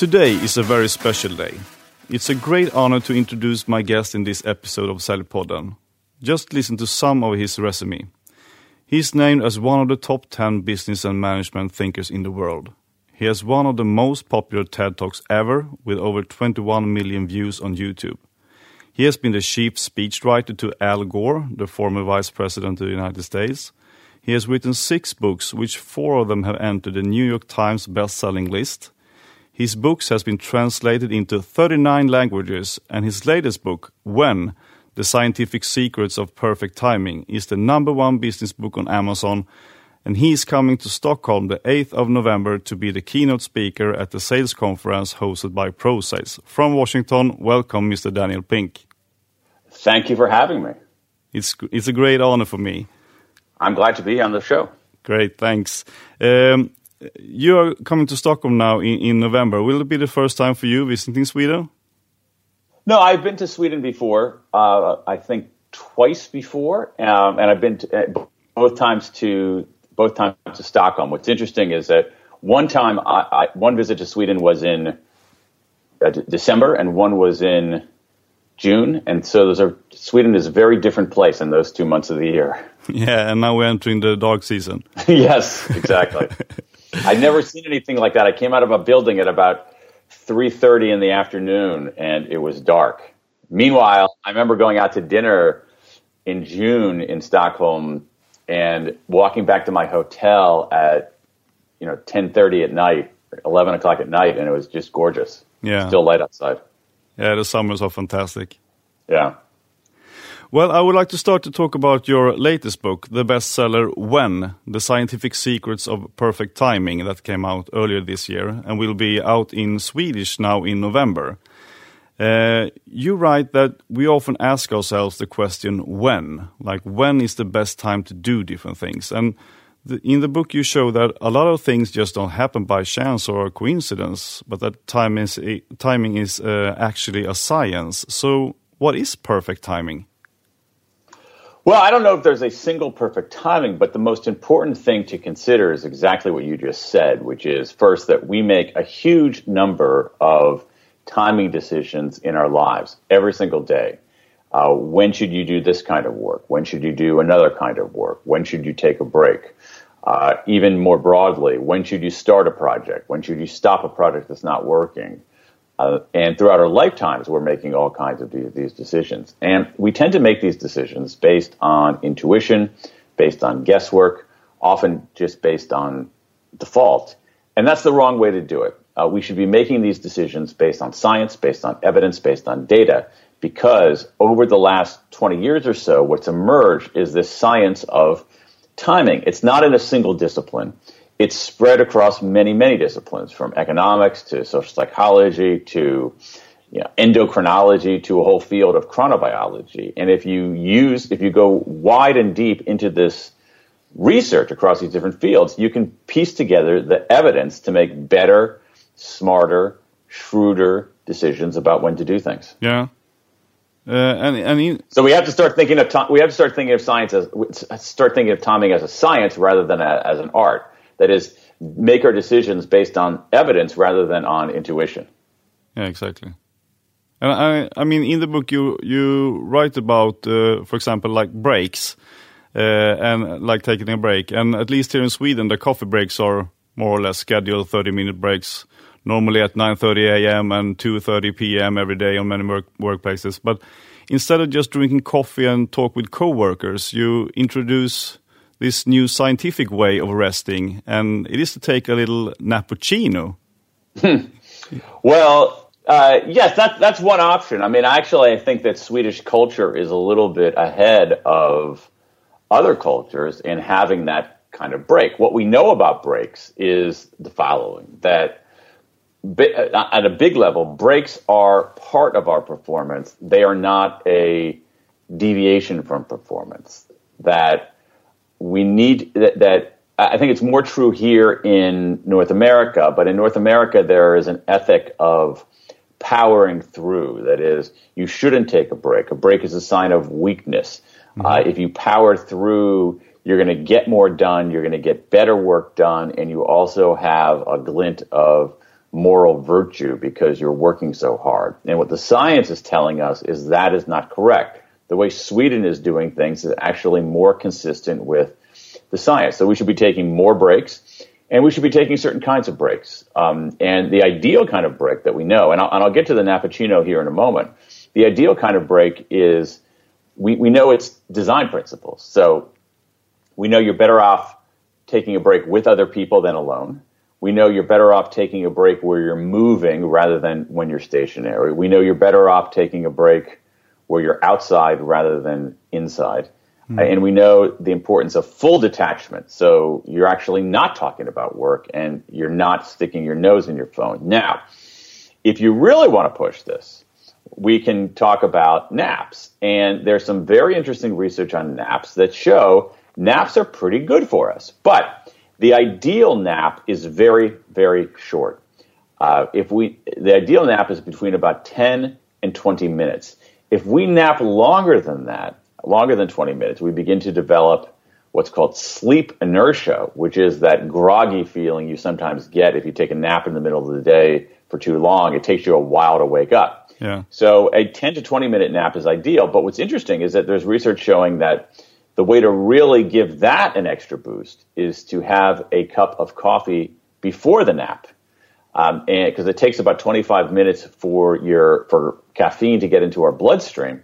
Today is a very special day. It's a great honor to introduce my guest in this episode of Säljpodden. Just listen to some of his resume. He's named as one of the top 10 business and management thinkers in the world. He has one of the most popular TED Talks ever, with over 21 million views on YouTube. He has been the chief speechwriter to Al Gore, the former vice president of the United States. He has written six books, which four of them have entered the New York Times best-selling list. His books has been translated into 39 languages, and his latest book, When, The Scientific Secrets of Perfect Timing, is the number one business book on Amazon, and he is coming to Stockholm the 8th of November to be the keynote speaker at the sales conference hosted by ProSales. From Washington, welcome, Mr. Daniel Pink. Thank you for having me. It's, it's a great honor for me. I'm glad to be on the show. Great, thanks. Um, you are coming to Stockholm now in, in November. Will it be the first time for you visiting Sweden? No, I've been to Sweden before. Uh, I think twice before, um, and I've been to, uh, both times to both times to Stockholm. What's interesting is that one time, I, I, one visit to Sweden was in uh, December, and one was in June, and so those are Sweden is a very different place in those two months of the year. Yeah, and now we're entering the dark season. yes, exactly. I'd never seen anything like that. I came out of a building at about 3:30 in the afternoon and it was dark. Meanwhile, I remember going out to dinner in June in Stockholm and walking back to my hotel at you know 10:30 at night, 11 o'clock at night, and it was just gorgeous. Yeah, still light outside. Yeah, the summers are fantastic. Yeah. Well, I would like to start to talk about your latest book, the bestseller When, The Scientific Secrets of Perfect Timing, that came out earlier this year and will be out in Swedish now in November. Uh, you write that we often ask ourselves the question when, like when is the best time to do different things? And the, in the book, you show that a lot of things just don't happen by chance or coincidence, but that time is, timing is uh, actually a science. So, what is perfect timing? Well, I don't know if there's a single perfect timing, but the most important thing to consider is exactly what you just said, which is first that we make a huge number of timing decisions in our lives every single day. Uh, when should you do this kind of work? When should you do another kind of work? When should you take a break? Uh, even more broadly, when should you start a project? When should you stop a project that's not working? Uh, and throughout our lifetimes, we're making all kinds of these, these, decisions. And we tend to make these decisions based on intuition, based on guesswork, often just based on default. And that's the wrong way to do it. Uh, we should be making these decisions based on science, based on evidence, based on data, because over the last 20 years or so, what's emerged is this science of timing. It's not in a single discipline it's spread across many, many disciplines, from economics to social psychology to you know, endocrinology to a whole field of chronobiology. And if you use, if you go wide and deep into this research across these different fields, you can piece together the evidence to make better, smarter, shrewder decisions about when to do things. Yeah. Uh, and, and so we have to start thinking of we have to start thinking of science as start thinking of timing as a science rather than a, as an art. That is, make our decisions based on evidence rather than on intuition. Yeah, exactly. And I, I mean, in the book, you you write about, uh, for example, like breaks, uh, and like taking a break. And at least here in Sweden, the coffee breaks are more or less scheduled, thirty-minute breaks, normally at nine thirty a.m. and two thirty p.m. every day on many work workplaces. But instead of just drinking coffee and talk with coworkers, you introduce this new scientific way of resting, and it is to take a little nappuccino. well, uh, yes, that, that's one option. I mean, actually, I think that Swedish culture is a little bit ahead of other cultures in having that kind of break. What we know about breaks is the following that uh, at a big level, breaks are part of our performance. They are not a deviation from performance. That we need that, that I think it's more true here in North America, but in North America, there is an ethic of powering through. That is, you shouldn't take a break. A break is a sign of weakness. Mm-hmm. Uh, if you power through, you're going to get more done, you're going to get better work done, and you also have a glint of moral virtue because you're working so hard. And what the science is telling us is that is not correct. The way Sweden is doing things is actually more consistent with the science. So we should be taking more breaks and we should be taking certain kinds of breaks. Um, and the ideal kind of break that we know, and I'll, and I'll, get to the Nappuccino here in a moment. The ideal kind of break is we, we know it's design principles. So we know you're better off taking a break with other people than alone. We know you're better off taking a break where you're moving rather than when you're stationary. We know you're better off taking a break where you're outside rather than inside. Mm. And we know the importance of full detachment. So you're actually not talking about work and you're not sticking your nose in your phone. Now, if you really want to push this, we can talk about naps. And there's some very interesting research on naps that show naps are pretty good for us. But the ideal nap is very, very short. Uh, if we, the ideal nap is between about 10 and 20 minutes. If we nap longer than that, longer than 20 minutes, we begin to develop what's called sleep inertia, which is that groggy feeling you sometimes get if you take a nap in the middle of the day for too long. It takes you a while to wake up. Yeah. So a 10 to 20 minute nap is ideal. But what's interesting is that there's research showing that the way to really give that an extra boost is to have a cup of coffee before the nap. Um, and because it takes about 25 minutes for your for caffeine to get into our bloodstream,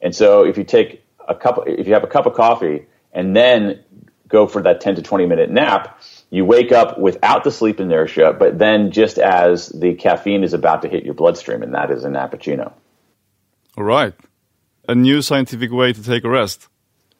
and so if you take a cup, if you have a cup of coffee and then go for that 10 to 20 minute nap, you wake up without the sleep inertia, but then just as the caffeine is about to hit your bloodstream, and that is a nappuccino. All right. A new scientific way to take a rest.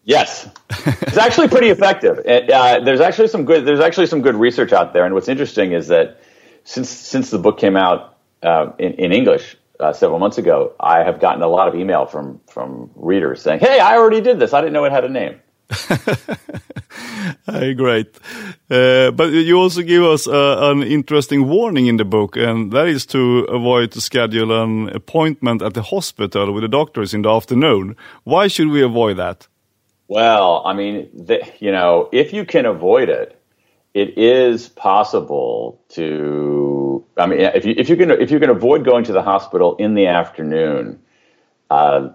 Yes, it's actually pretty effective. Uh, there's actually some good. There's actually some good research out there, and what's interesting is that since since the book came out uh, in, in English, uh, several months ago, I have gotten a lot of email from from readers saying, "Hey, I already did this. I didn't know it had a name." great. Uh, but you also give us uh, an interesting warning in the book, and that is to avoid to schedule an appointment at the hospital with the doctors in the afternoon. Why should we avoid that? Well, I mean, the, you know, if you can avoid it, it is possible to. I mean, if you if you can if you can avoid going to the hospital in the afternoon, uh,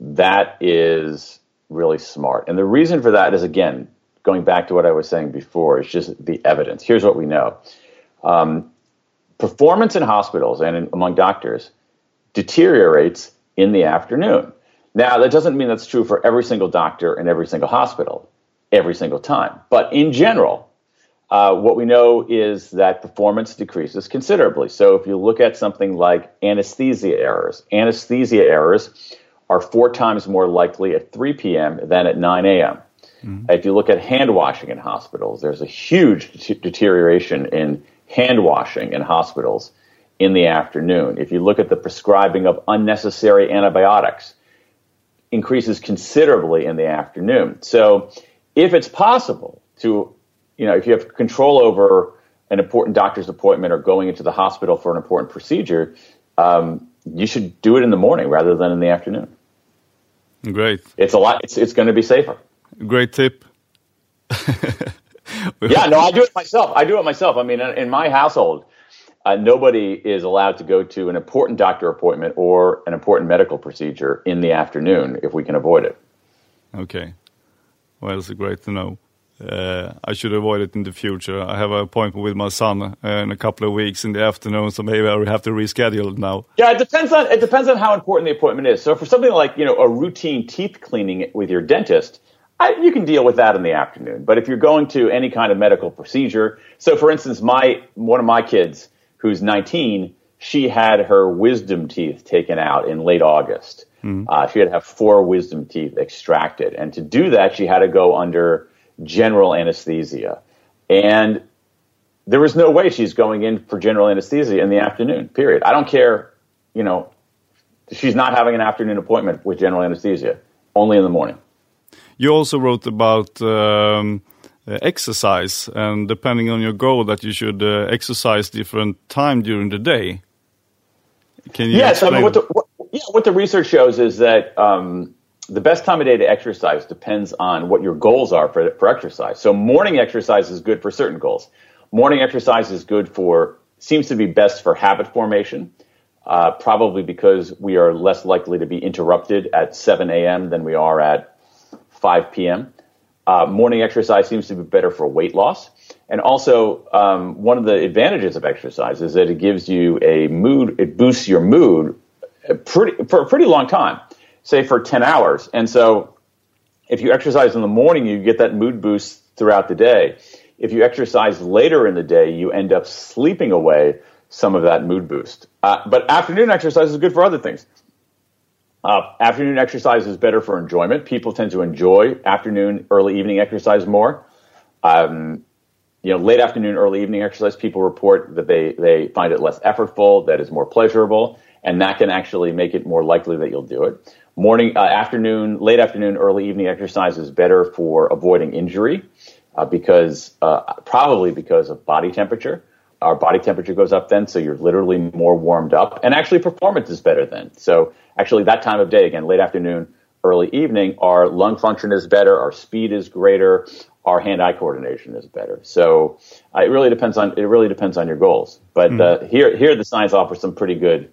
that is really smart. And the reason for that is again going back to what I was saying before. It's just the evidence. Here's what we know: um, performance in hospitals and in, among doctors deteriorates in the afternoon. Now, that doesn't mean that's true for every single doctor in every single hospital every single time, but in general uh, what we know is that performance decreases considerably. So if you look at something like anesthesia errors, anesthesia errors are four times more likely at 3 p.m. than at 9 a.m. Mm-hmm. If you look at hand washing in hospitals, there's a huge de- deterioration in hand washing in hospitals in the afternoon. If you look at the prescribing of unnecessary antibiotics, increases considerably in the afternoon. So if it's possible to you know, if you have control over an important doctor's appointment or going into the hospital for an important procedure, um, you should do it in the morning rather than in the afternoon. Great. It's a lot. It's it's going to be safer. Great tip. yeah, no, I do it myself. I do it myself. I mean, in my household, uh, nobody is allowed to go to an important doctor appointment or an important medical procedure in the afternoon if we can avoid it. Okay. Well, it's great to know uh, I should avoid it in the future. I have an appointment with my son uh, in a couple of weeks in the afternoon, so maybe I will have to reschedule it now. Yeah, it depends on it depends on how important the appointment is. So for something like you know a routine teeth cleaning with your dentist, I, you can deal with that in the afternoon. But if you're going to any kind of medical procedure, so for instance, my one of my kids who's 19, she had her wisdom teeth taken out in late August. Mm. Uh, she had to have four wisdom teeth extracted, and to do that, she had to go under general anesthesia. And there was no way she's going in for general anesthesia in the afternoon, period. I don't care, you know, she's not having an afternoon appointment with general anesthesia, only in the morning. You also wrote about um, exercise, and depending on your goal, that you should uh, exercise different time during the day. Can you? Yes, I mean, what the, what, yeah, what the research shows is that um, the best time of day to exercise depends on what your goals are for, for exercise. So morning exercise is good for certain goals. Morning exercise is good for seems to be best for habit formation, uh, probably because we are less likely to be interrupted at 7 a.m. than we are at 5 p.m. Uh, morning exercise seems to be better for weight loss. And also, um, one of the advantages of exercise is that it gives you a mood, it boosts your mood pretty, for a pretty long time, say for 10 hours. And so, if you exercise in the morning, you get that mood boost throughout the day. If you exercise later in the day, you end up sleeping away some of that mood boost. Uh, but afternoon exercise is good for other things. Uh, afternoon exercise is better for enjoyment. People tend to enjoy afternoon, early evening exercise more. Um, you know, late afternoon, early evening exercise, people report that they, they find it less effortful, that is more pleasurable, and that can actually make it more likely that you'll do it. Morning, uh, afternoon, late afternoon, early evening exercise is better for avoiding injury uh, because uh, probably because of body temperature. Our body temperature goes up then, so you're literally more warmed up, and actually performance is better then. So actually, that time of day, again, late afternoon, early evening, our lung function is better, our speed is greater, our hand-eye coordination is better. So uh, it really depends on it really depends on your goals. But mm. uh, here here the science offers some pretty good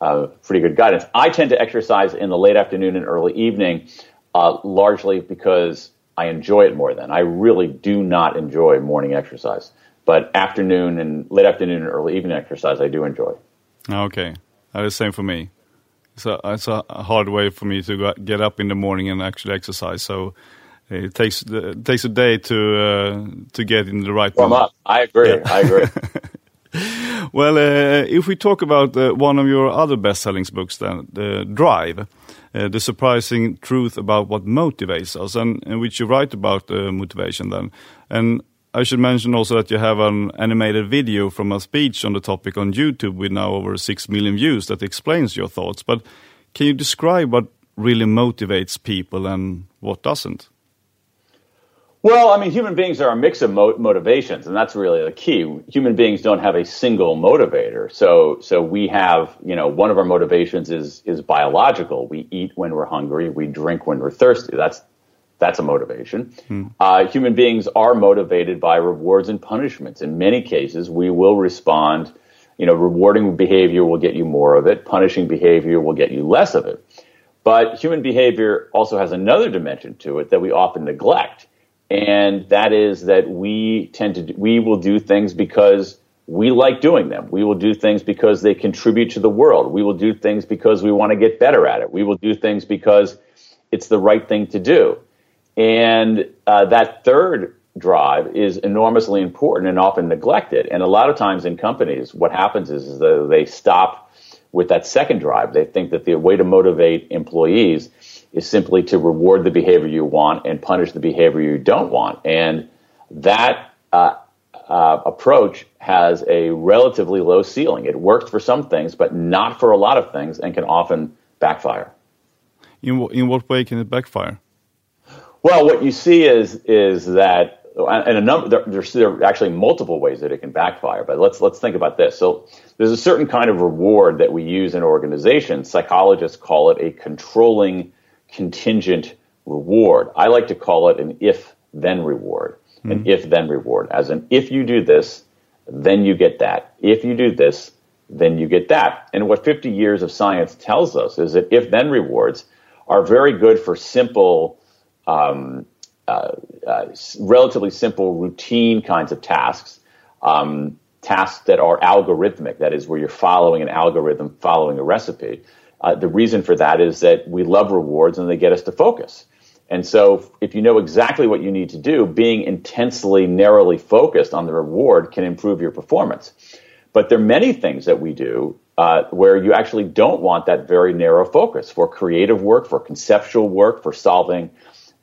uh, pretty good guidance. I tend to exercise in the late afternoon and early evening, uh, largely because I enjoy it more. Then I really do not enjoy morning exercise, but afternoon and late afternoon and early evening exercise I do enjoy. Okay, uh, the same for me. So it's a hard way for me to get up in the morning and actually exercise. So it takes it takes a day to uh, to get in the right. Warm up. I agree. Yeah. I agree. well, uh, if we talk about uh, one of your other best-selling books, then the Drive, uh, the surprising truth about what motivates us, and, and which you write about uh, motivation, then, and I should mention also that you have an animated video from a speech on the topic on YouTube with now over six million views that explains your thoughts. But can you describe what really motivates people and what doesn't? Well, I mean, human beings are a mix of mo- motivations, and that's really the key. Human beings don't have a single motivator. So, so we have, you know, one of our motivations is is biological. We eat when we're hungry. We drink when we're thirsty. That's that's a motivation. Hmm. Uh, human beings are motivated by rewards and punishments. In many cases, we will respond. You know, rewarding behavior will get you more of it. Punishing behavior will get you less of it. But human behavior also has another dimension to it that we often neglect and that is that we tend to we will do things because we like doing them. We will do things because they contribute to the world. We will do things because we want to get better at it. We will do things because it's the right thing to do. And uh, that third drive is enormously important and often neglected. And a lot of times in companies, what happens is, is they stop with that second drive. They think that the way to motivate employees is simply to reward the behavior you want and punish the behavior you don't want. And that uh, uh, approach has a relatively low ceiling. It works for some things, but not for a lot of things, and can often backfire. In, w- in what way can it backfire? Well, what you see is is that and a number there, there's there are actually multiple ways that it can backfire. But let's let's think about this. So there's a certain kind of reward that we use in organizations. Psychologists call it a controlling contingent reward. I like to call it an if then reward. Mm-hmm. An hmm. if then reward. As in, if you do this, then you get that. If you do this, then you get that. And what 50 years of science tells us is that if then rewards are very good for simple, um, uh, uh, relatively simple routine kinds of tasks. Um, tasks that are algorithmic, that is, where you're following an algorithm, following a recipe. Uh, the reason for that is that we love rewards and they get us to focus. And so, if you know exactly what you need to do, being intensely, narrowly focused on the reward can improve your performance. But there are many things that we do uh, where you actually don't want that very narrow focus for creative work, for conceptual work, for solving,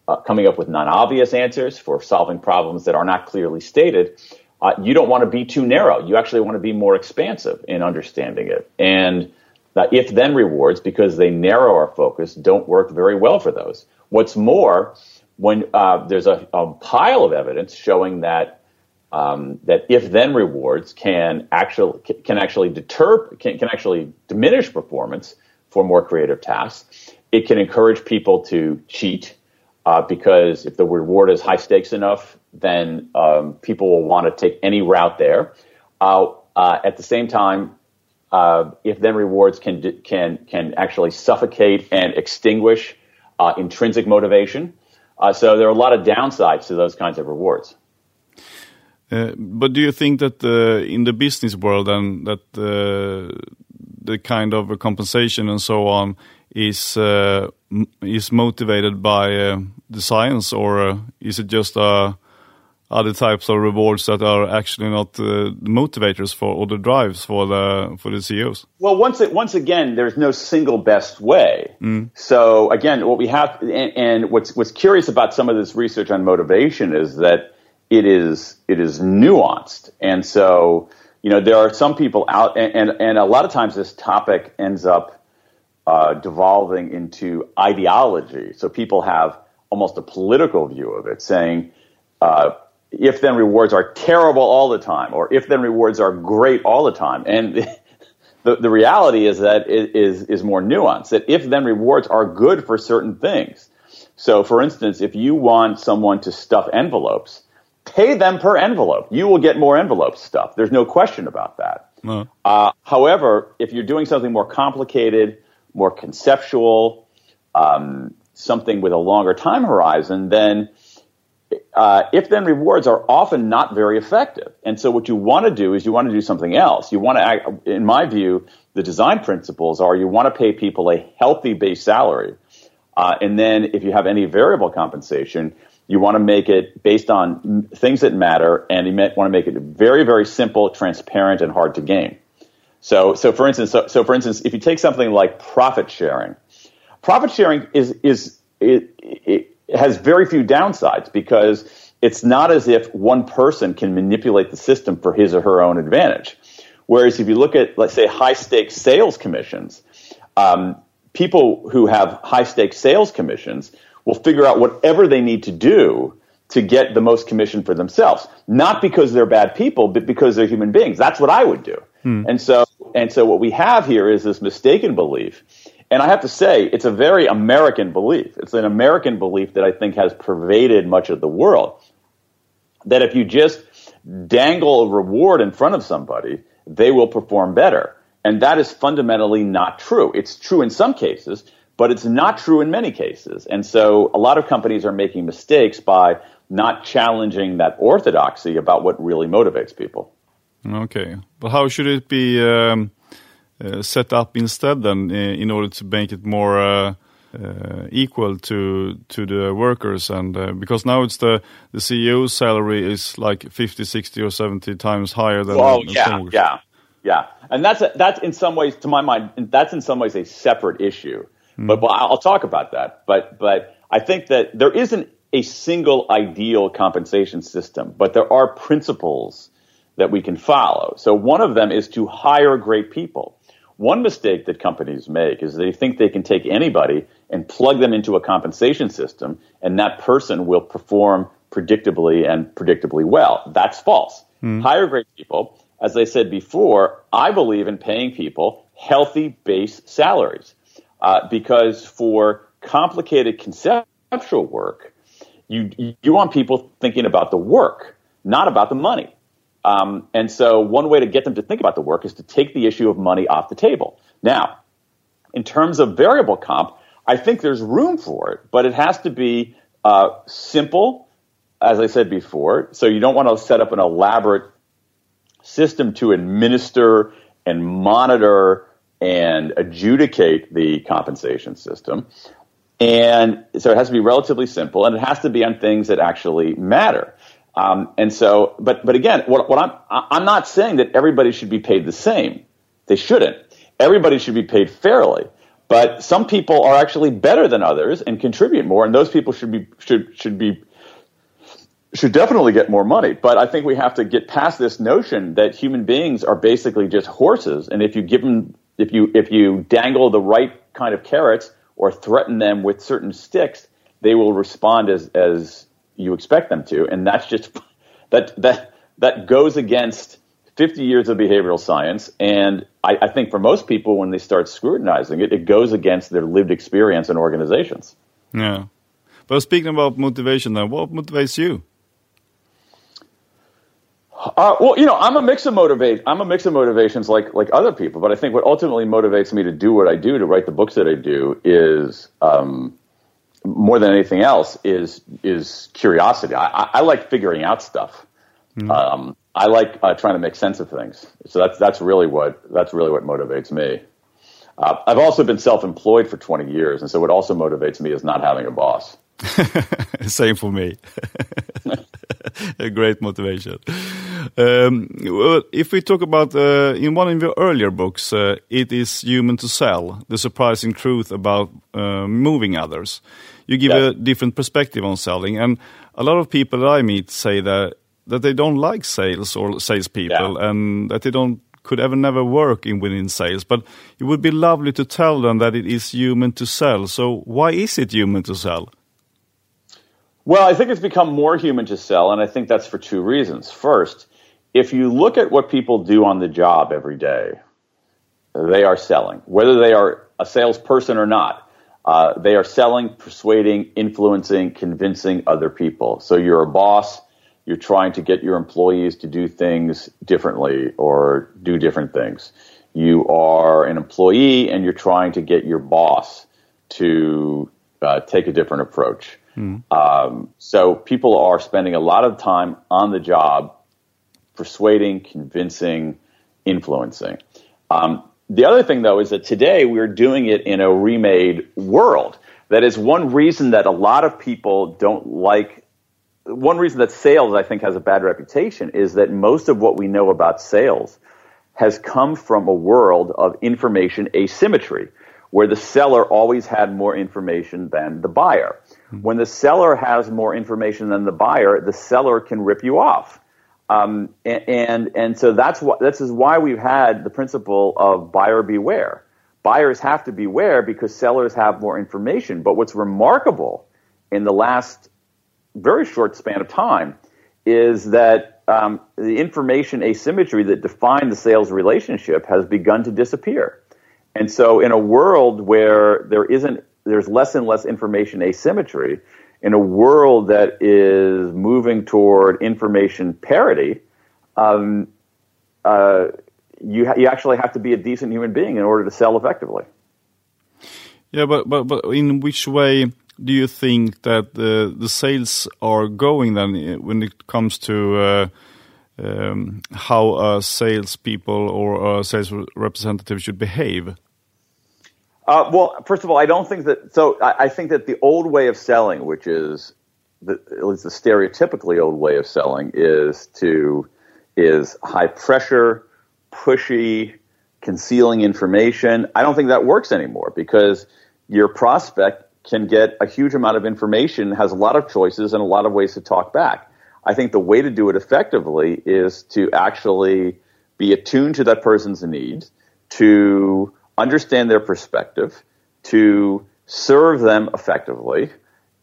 uh, coming up with non obvious answers, for solving problems that are not clearly stated. Uh, you don't want to be too narrow. You actually want to be more expansive in understanding it. And now, if then rewards, because they narrow our focus, don't work very well for those. What's more, when uh, there's a, a, pile of evidence showing that um, that if then rewards can actually can actually deter can, can actually diminish performance for more creative tasks. It can encourage people to cheat uh, because if the reward is high stakes enough, then um, people will want to take any route there. Uh, Uh, at the same time, uh, if then rewards can can can actually suffocate and extinguish uh, intrinsic motivation. Uh, so there are a lot of downsides to those kinds of rewards. Uh, but do you think that in the business world and that the kind of compensation and so on is uh, is motivated by uh, the science, or uh, is it just other types of rewards that are actually not the motivators for or the drives for the for the CEOs? Well, once it, once again, there's no single best way. Mm. So again, what we have and, and, what's what's curious about some of this research on motivation is that it is it is nuanced, and so you know there are some people out, and and, and a lot of times this topic ends up uh, devolving into ideology. So people have almost a political view of it, saying uh, if then rewards are terrible all the time, or if then rewards are great all the time. And the, the reality is that it is, is more nuanced, that if then rewards are good for certain things. So, for instance, if you want someone to stuff envelopes, pay them per envelope. You will get more envelopes stuffed. There's no question about that. No. Uh, however, if you're doing something more complicated, more conceptual, um, something with a longer time horizon, then uh, if then rewards are often not very effective. And so what you want to do is you want to do something else. You want to, in my view, the design principles are you want to pay people a healthy base salary. Uh, and then if you have any variable compensation, you want to make it based on things that matter, and you want to make it very, very simple, transparent, and hard to gain. So, so for instance, so, so for instance, if you take something like profit sharing, profit sharing is is it has very few downsides because it's not as if one person can manipulate the system for his or her own advantage. Whereas if you look at, let's say, high stakes sales commissions, um, people who have high stakes sales commissions will figure out whatever they need to do to get the most commission for themselves. Not because they're bad people, but because they're human beings. That's what I would do. Hmm. And so, and so what we have here is this mistaken belief. And I have to say, it's a very American belief. It's an American belief that I think has pervaded much of the world. That if you just dangle a reward in front of somebody, they will perform better. And that is fundamentally not true. It's true in some cases, but it's not true in many cases. And so a lot of companies are making mistakes by not challenging that orthodoxy about what really motivates people. Okay, but how should it be um, set up instead then, in order to make it more uh, uh, equal to to the workers? And uh, because now it's the the CEO's salary is like 50, 60, or seventy times higher than. Oh yeah, yeah, yeah, and that's a, that's in some ways, to my mind, that's in some ways a separate issue. Mm. But, but I'll talk about that. But but I think that there isn't a single ideal compensation system, but there are principles that we can follow. So one of them is to hire great people. One mistake that companies make is they think they can take anybody and plug them into a compensation system and that person will perform predictably and predictably well. That's false. Mm. Hire great people. As I said before, I believe in paying people healthy base salaries uh, because for complicated conceptual work, you, you want people thinking about the work, not about the money. Um, and so one way to get them to think about the work is to take the issue of money off the table. Now, in terms of variable comp, I think there's room for it, but it has to be uh, simple, as I said before. So you don't want to set up an elaborate system to administer and monitor and adjudicate the compensation system. And so it has to be relatively simple and it has to be on things that actually matter. Um, and so, but but again, what, what I'm I'm not saying that everybody should be paid the same. They shouldn't. Everybody should be paid fairly. But some people are actually better than others and contribute more, and those people should be should should be should definitely get more money. But I think we have to get past this notion that human beings are basically just horses, and if you give them if you if you dangle the right kind of carrots or threaten them with certain sticks, they will respond as as you expect them to, and that's just that that that goes against 50 years of behavioral science, and I, I think for most people, when they start scrutinizing it, it goes against their lived experience in organizations. Yeah, but speaking about motivation, then what motivates you? Uh, well, you know, I'm a mix of motivate. I'm a mix of motivations, like like other people. But I think what ultimately motivates me to do what I do, to write the books that I do, is um, more than anything else is is curiosity. I, I, I like figuring out stuff. Mm-hmm. Um, I like uh, trying to make sense of things. So that's that's really what that's really what motivates me. Uh, I've also been self-employed for 20 years, and so what also motivates me is not having a boss. Same for me. a great motivation. Um, well, if we talk about uh, in one of your earlier books, uh, it is human to sell: the surprising truth about uh, moving others. You give yeah. a different perspective on selling, and a lot of people that I meet say that that they don't like sales or salespeople, yeah. and that they don't could ever never work in within sales. But it would be lovely to tell them that it is human to sell. So why is it human to sell? Well, I think it's become more human to sell, and I think that's for two reasons. First, if you look at what people do on the job every day, they are selling, whether they are a salesperson or not. Uh, they are selling, persuading, influencing, convincing other people. So you're a boss, you're trying to get your employees to do things differently or do different things. You are an employee and you're trying to get your boss to uh, take a different approach. Mm. Um, so people are spending a lot of time on the job, persuading, convincing, influencing. Um, the other thing, though, is that today we're doing it in a remade world. That is one reason that a lot of people don't like. One reason that sales, I think, has a bad reputation is that most of what we know about sales has come from a world of information asymmetry, where the seller always had more information than the buyer. When the seller has more information than the buyer, the seller can rip you off. Um, and, and, and so that's what this is why we've had the principle of buyer beware. Buyers have to beware because sellers have more information. But what's remarkable in the last very short span of time is that um, the information asymmetry that defined the sales relationship has begun to disappear. And so, in a world where there isn't there's less and less information asymmetry in a world that is moving toward information parity. Um, uh, you ha- you actually have to be a decent human being in order to sell effectively. Yeah, but but but in which way do you think that the the sales are going then eh, when it comes to uh, um, how a salespeople or a sales representative should behave? Uh, well, first of all, I don't think that. So I, I, think that the old way of selling, which is the, at least the stereotypically old way of selling, is to is high pressure, pushy, concealing information. I don't think that works anymore because your prospect can get a huge amount of information, has a lot of choices, and a lot of ways to talk back. I think the way to do it effectively is to actually be attuned to that person's needs, to understand their perspective, to serve them effectively,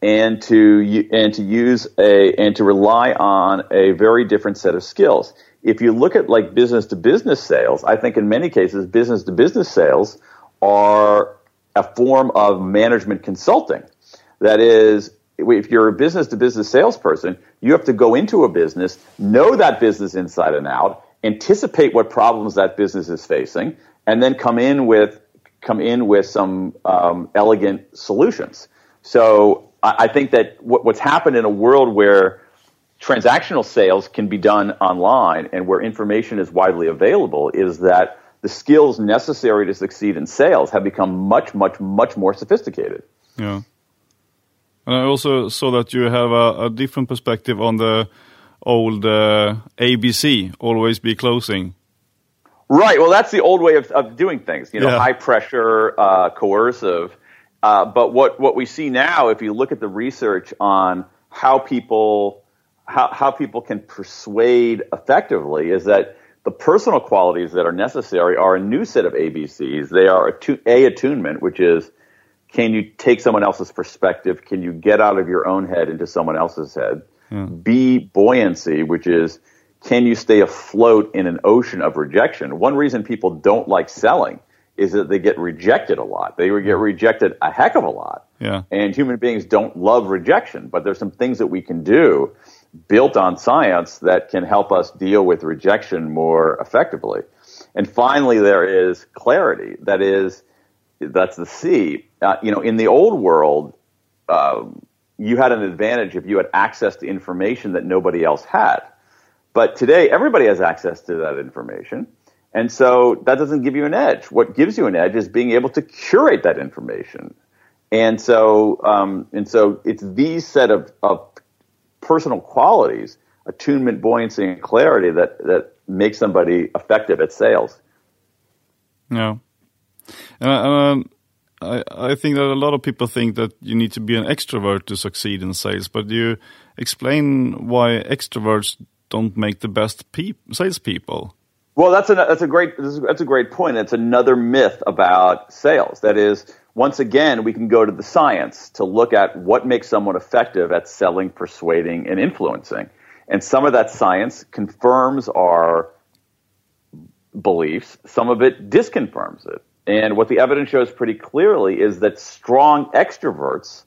and to and to use a and to rely on a very different set of skills. If you look at like business to business sales, I think in many cases business to business sales are a form of management consulting. That is, if you're a business to business salesperson, you have to go into a business, know that business inside and out, anticipate what problems that business is facing, and then come in with come in with some um, elegant solutions. So I, I think that what, what's happened in a world where transactional sales can be done online and where information is widely available is that the skills necessary to succeed in sales have become much, much, much more sophisticated. Yeah. And I also saw that you have a, a different perspective on the old uh, ABC, always be closing. Right. Well, that's the old way of, of doing things. You know, yeah. high pressure, uh, coercive. Uh, but what what we see now, if you look at the research on how people how how people can persuade effectively, is that the personal qualities that are necessary are a new set of ABCs. They are attu- a attunement, which is can you take someone else's perspective? Can you get out of your own head into someone else's head? Yeah. B buoyancy, which is can you stay afloat in an ocean of rejection? One reason people don't like selling is that they get rejected a lot. They get rejected a heck of a lot. Yeah. And human beings don't love rejection, but there's some things that we can do built on science that can help us deal with rejection more effectively. And finally, there is clarity. That is, that's the C. Uh, you know, in the old world, uh, you had an advantage if you had access to information that nobody else had. But today, everybody has access to that information. And so that doesn't give you an edge. What gives you an edge is being able to curate that information. And so, um, and so it's these set of, of personal qualities, attunement, buoyancy, and clarity that, that make somebody effective at sales. Yeah. And, um, I, I think that a lot of people think that you need to be an extrovert to succeed in sales, but you explain why extroverts don't make the best pe- salespeople. Well, that's a that's a great that's a great point. It's another myth about sales. That is, once again, we can go to the science to look at what makes someone effective at selling, persuading, and influencing. And some of that science confirms our beliefs. Some of it disconfirms it. And what the evidence shows pretty clearly is that strong extroverts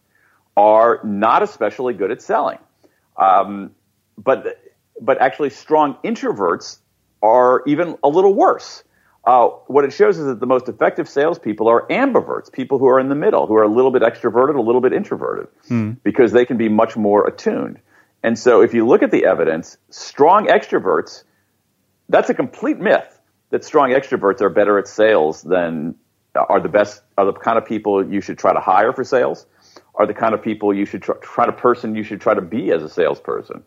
are not especially good at selling. Um, but but actually, strong introverts are even a little worse. Uh, what it shows is that the most effective salespeople are ambiverts, people who are in the middle, who are a little bit extroverted, a little bit introverted, hmm. because they can be much more attuned. And so, if you look at the evidence, strong extroverts, that's a complete myth that strong extroverts are better at sales than are the best, are the kind of people you should try to hire for sales, are the kind of people you should try, try to person you should try to be as a salesperson.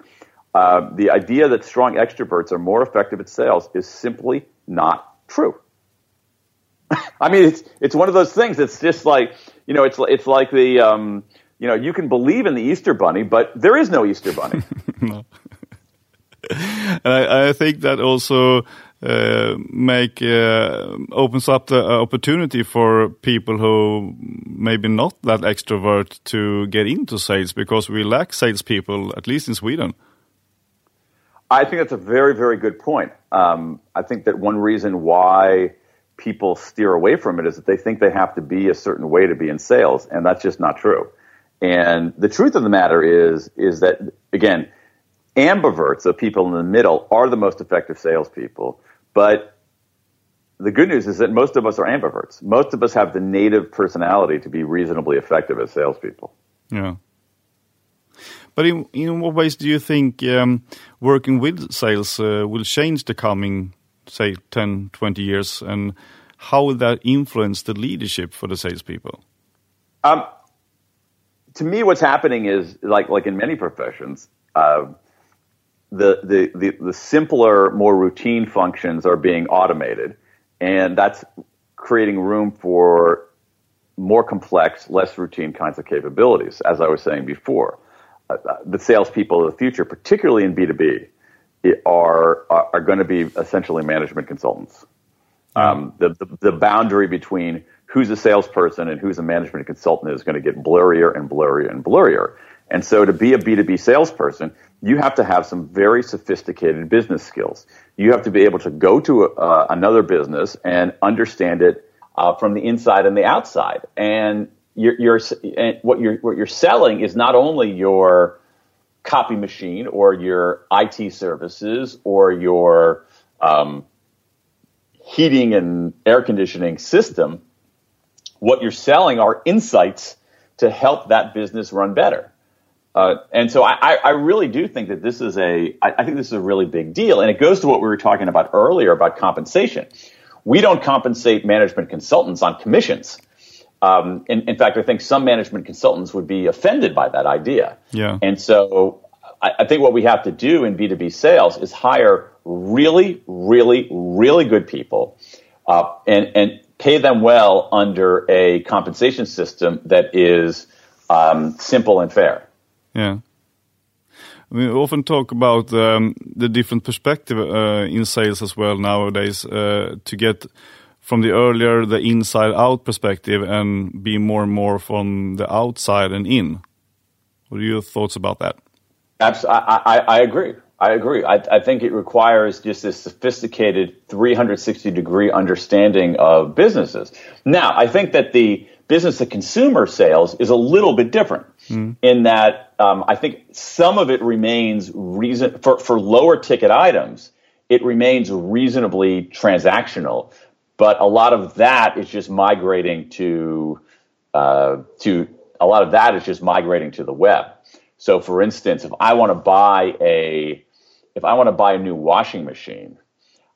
Uh, the idea that strong extroverts are more effective at sales is simply not true. I mean, it's it's one of those things. It's just like you know, it's it's like the um, you know, you can believe in the Easter Bunny, but there is no Easter Bunny. no. and I, I, think that also uh, make uh, opens up the opportunity for people who maybe not that extrovert to get into sales because we lack salespeople, at least in Sweden. I think that's a very, very good point. Um, I think that one reason why people steer away from it is that they think they have to be a certain way to be in sales, and that's just not true. And the truth of the matter is, is that again, ambiverts, the people in the middle, are the most effective salespeople. But the good news is that most of us are ambiverts. Most of us have the native personality to be reasonably effective as salespeople. Yeah. But in, in what ways do you think um, working with sales uh, will change the coming, say, 10, 20 years? And how will that influence the leadership for the salespeople? Um, to me, what's happening is, like, like in many professions, uh, the, the, the, the simpler, more routine functions are being automated. And that's creating room for more complex, less routine kinds of capabilities, as I was saying before the salespeople of the future, particularly in B2B, are, are, are going to be essentially management consultants. Um, the, the, the, boundary between who's a salesperson and who's a management consultant is going to get blurrier and blurrier and blurrier. And so to be a B2B salesperson, you have to have some very sophisticated business skills. You have to be able to go to uh, another business and understand it uh, from the inside and the outside. And you're, you're what you're what you're selling is not only your copy machine or your IT services or your um, heating and air conditioning system. What you're selling are insights to help that business run better. Uh, and so I, I, really do think that this is a I, I think this is a really big deal, and it goes to what we were talking about earlier about compensation. We don't compensate management consultants on commissions. Um, in, in, fact, I think some management consultants would be offended by that idea. Yeah. And so I, I think what we have to do in B2B sales is hire really, really, really good people uh, and, and pay them well under a compensation system that is um, simple and fair. Yeah. We often talk about um, the different perspective uh, in sales as well nowadays uh, to get from the earlier the inside out perspective and be more and more from the outside and in. What are your thoughts about that? Absolutely, I, I, I agree. I agree. I, I, think it requires just a sophisticated 360 degree understanding of businesses. Now, I think that the business to consumer sales is a little bit different. mm. in that um, I think some of it remains reason for, for lower ticket items. It remains reasonably transactional, but a lot of that is just migrating to uh, to a lot of that is just migrating to the web. So, for instance, if I want to buy a if I want to buy a new washing machine,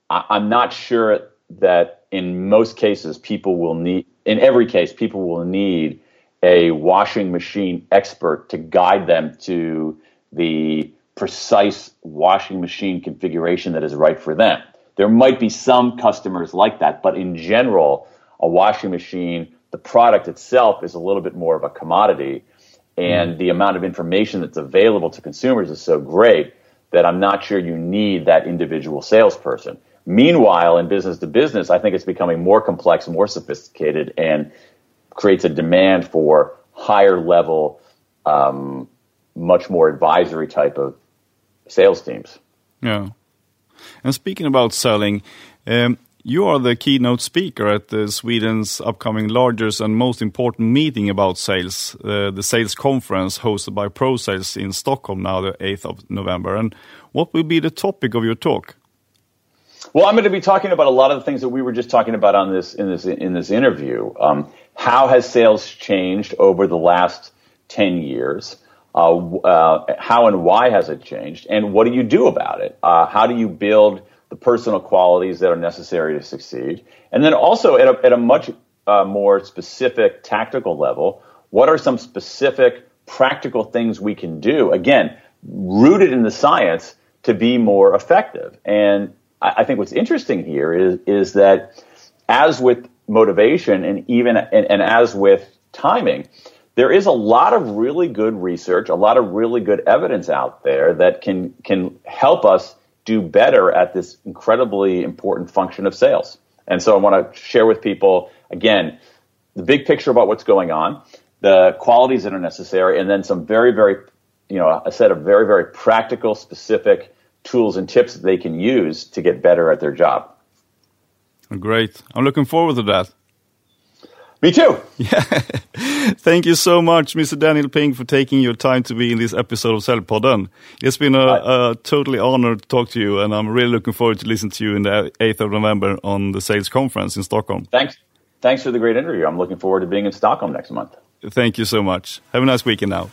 I, I'm not sure that in most cases people will need in every case people will need a washing machine expert to guide them to the precise washing machine configuration that is right for them. There might be some customers like that, but in general, a washing machine, the product itself is a little bit more of a commodity, and mm. the amount of information that's available to consumers is so great that I'm not sure you need that individual salesperson. Meanwhile, in business to business, I think it's becoming more complex, more sophisticated, and creates a demand for higher level, um, much more advisory type of sales teams. Yeah. And speaking about selling, um, you are the keynote speaker at the Sweden's upcoming largest and most important meeting about sales, uh, the sales conference hosted by ProSales in Stockholm now, the 8th of November. And what will be the topic of your talk? Well, I'm going to be talking about a lot of the things that we were just talking about on this in this in this interview. Um, how has sales changed over the last ten years? Uh, uh, how and why has it changed? And what do you do about it? Uh, how do you build the personal qualities that are necessary to succeed? And then also at a, at a much uh, more specific tactical level, what are some specific practical things we can do? Again, rooted in the science to be more effective. And I, I think what's interesting here is is that as with motivation and even and, and as with timing, there is a lot of really good research, a lot of really good evidence out there that can can help us do better at this incredibly important function of sales. And so I want to share with people again the big picture about what's going on, the qualities that are necessary, and then some very very you know a set of very very practical specific tools and tips that they can use to get better at their job. Great. I'm looking forward to that. Me too. Yeah. Thank you so much, Mr. Daniel Pink, for taking your time to be in this episode of Säljpodden. It's been a, a, totally honor to talk to you, and I'm really looking forward to listen to you in the 8th of November on the sales conference in Stockholm. Thanks. Thanks for the great interview. I'm looking forward to being in Stockholm next month. Thank you so much. Have a nice weekend now.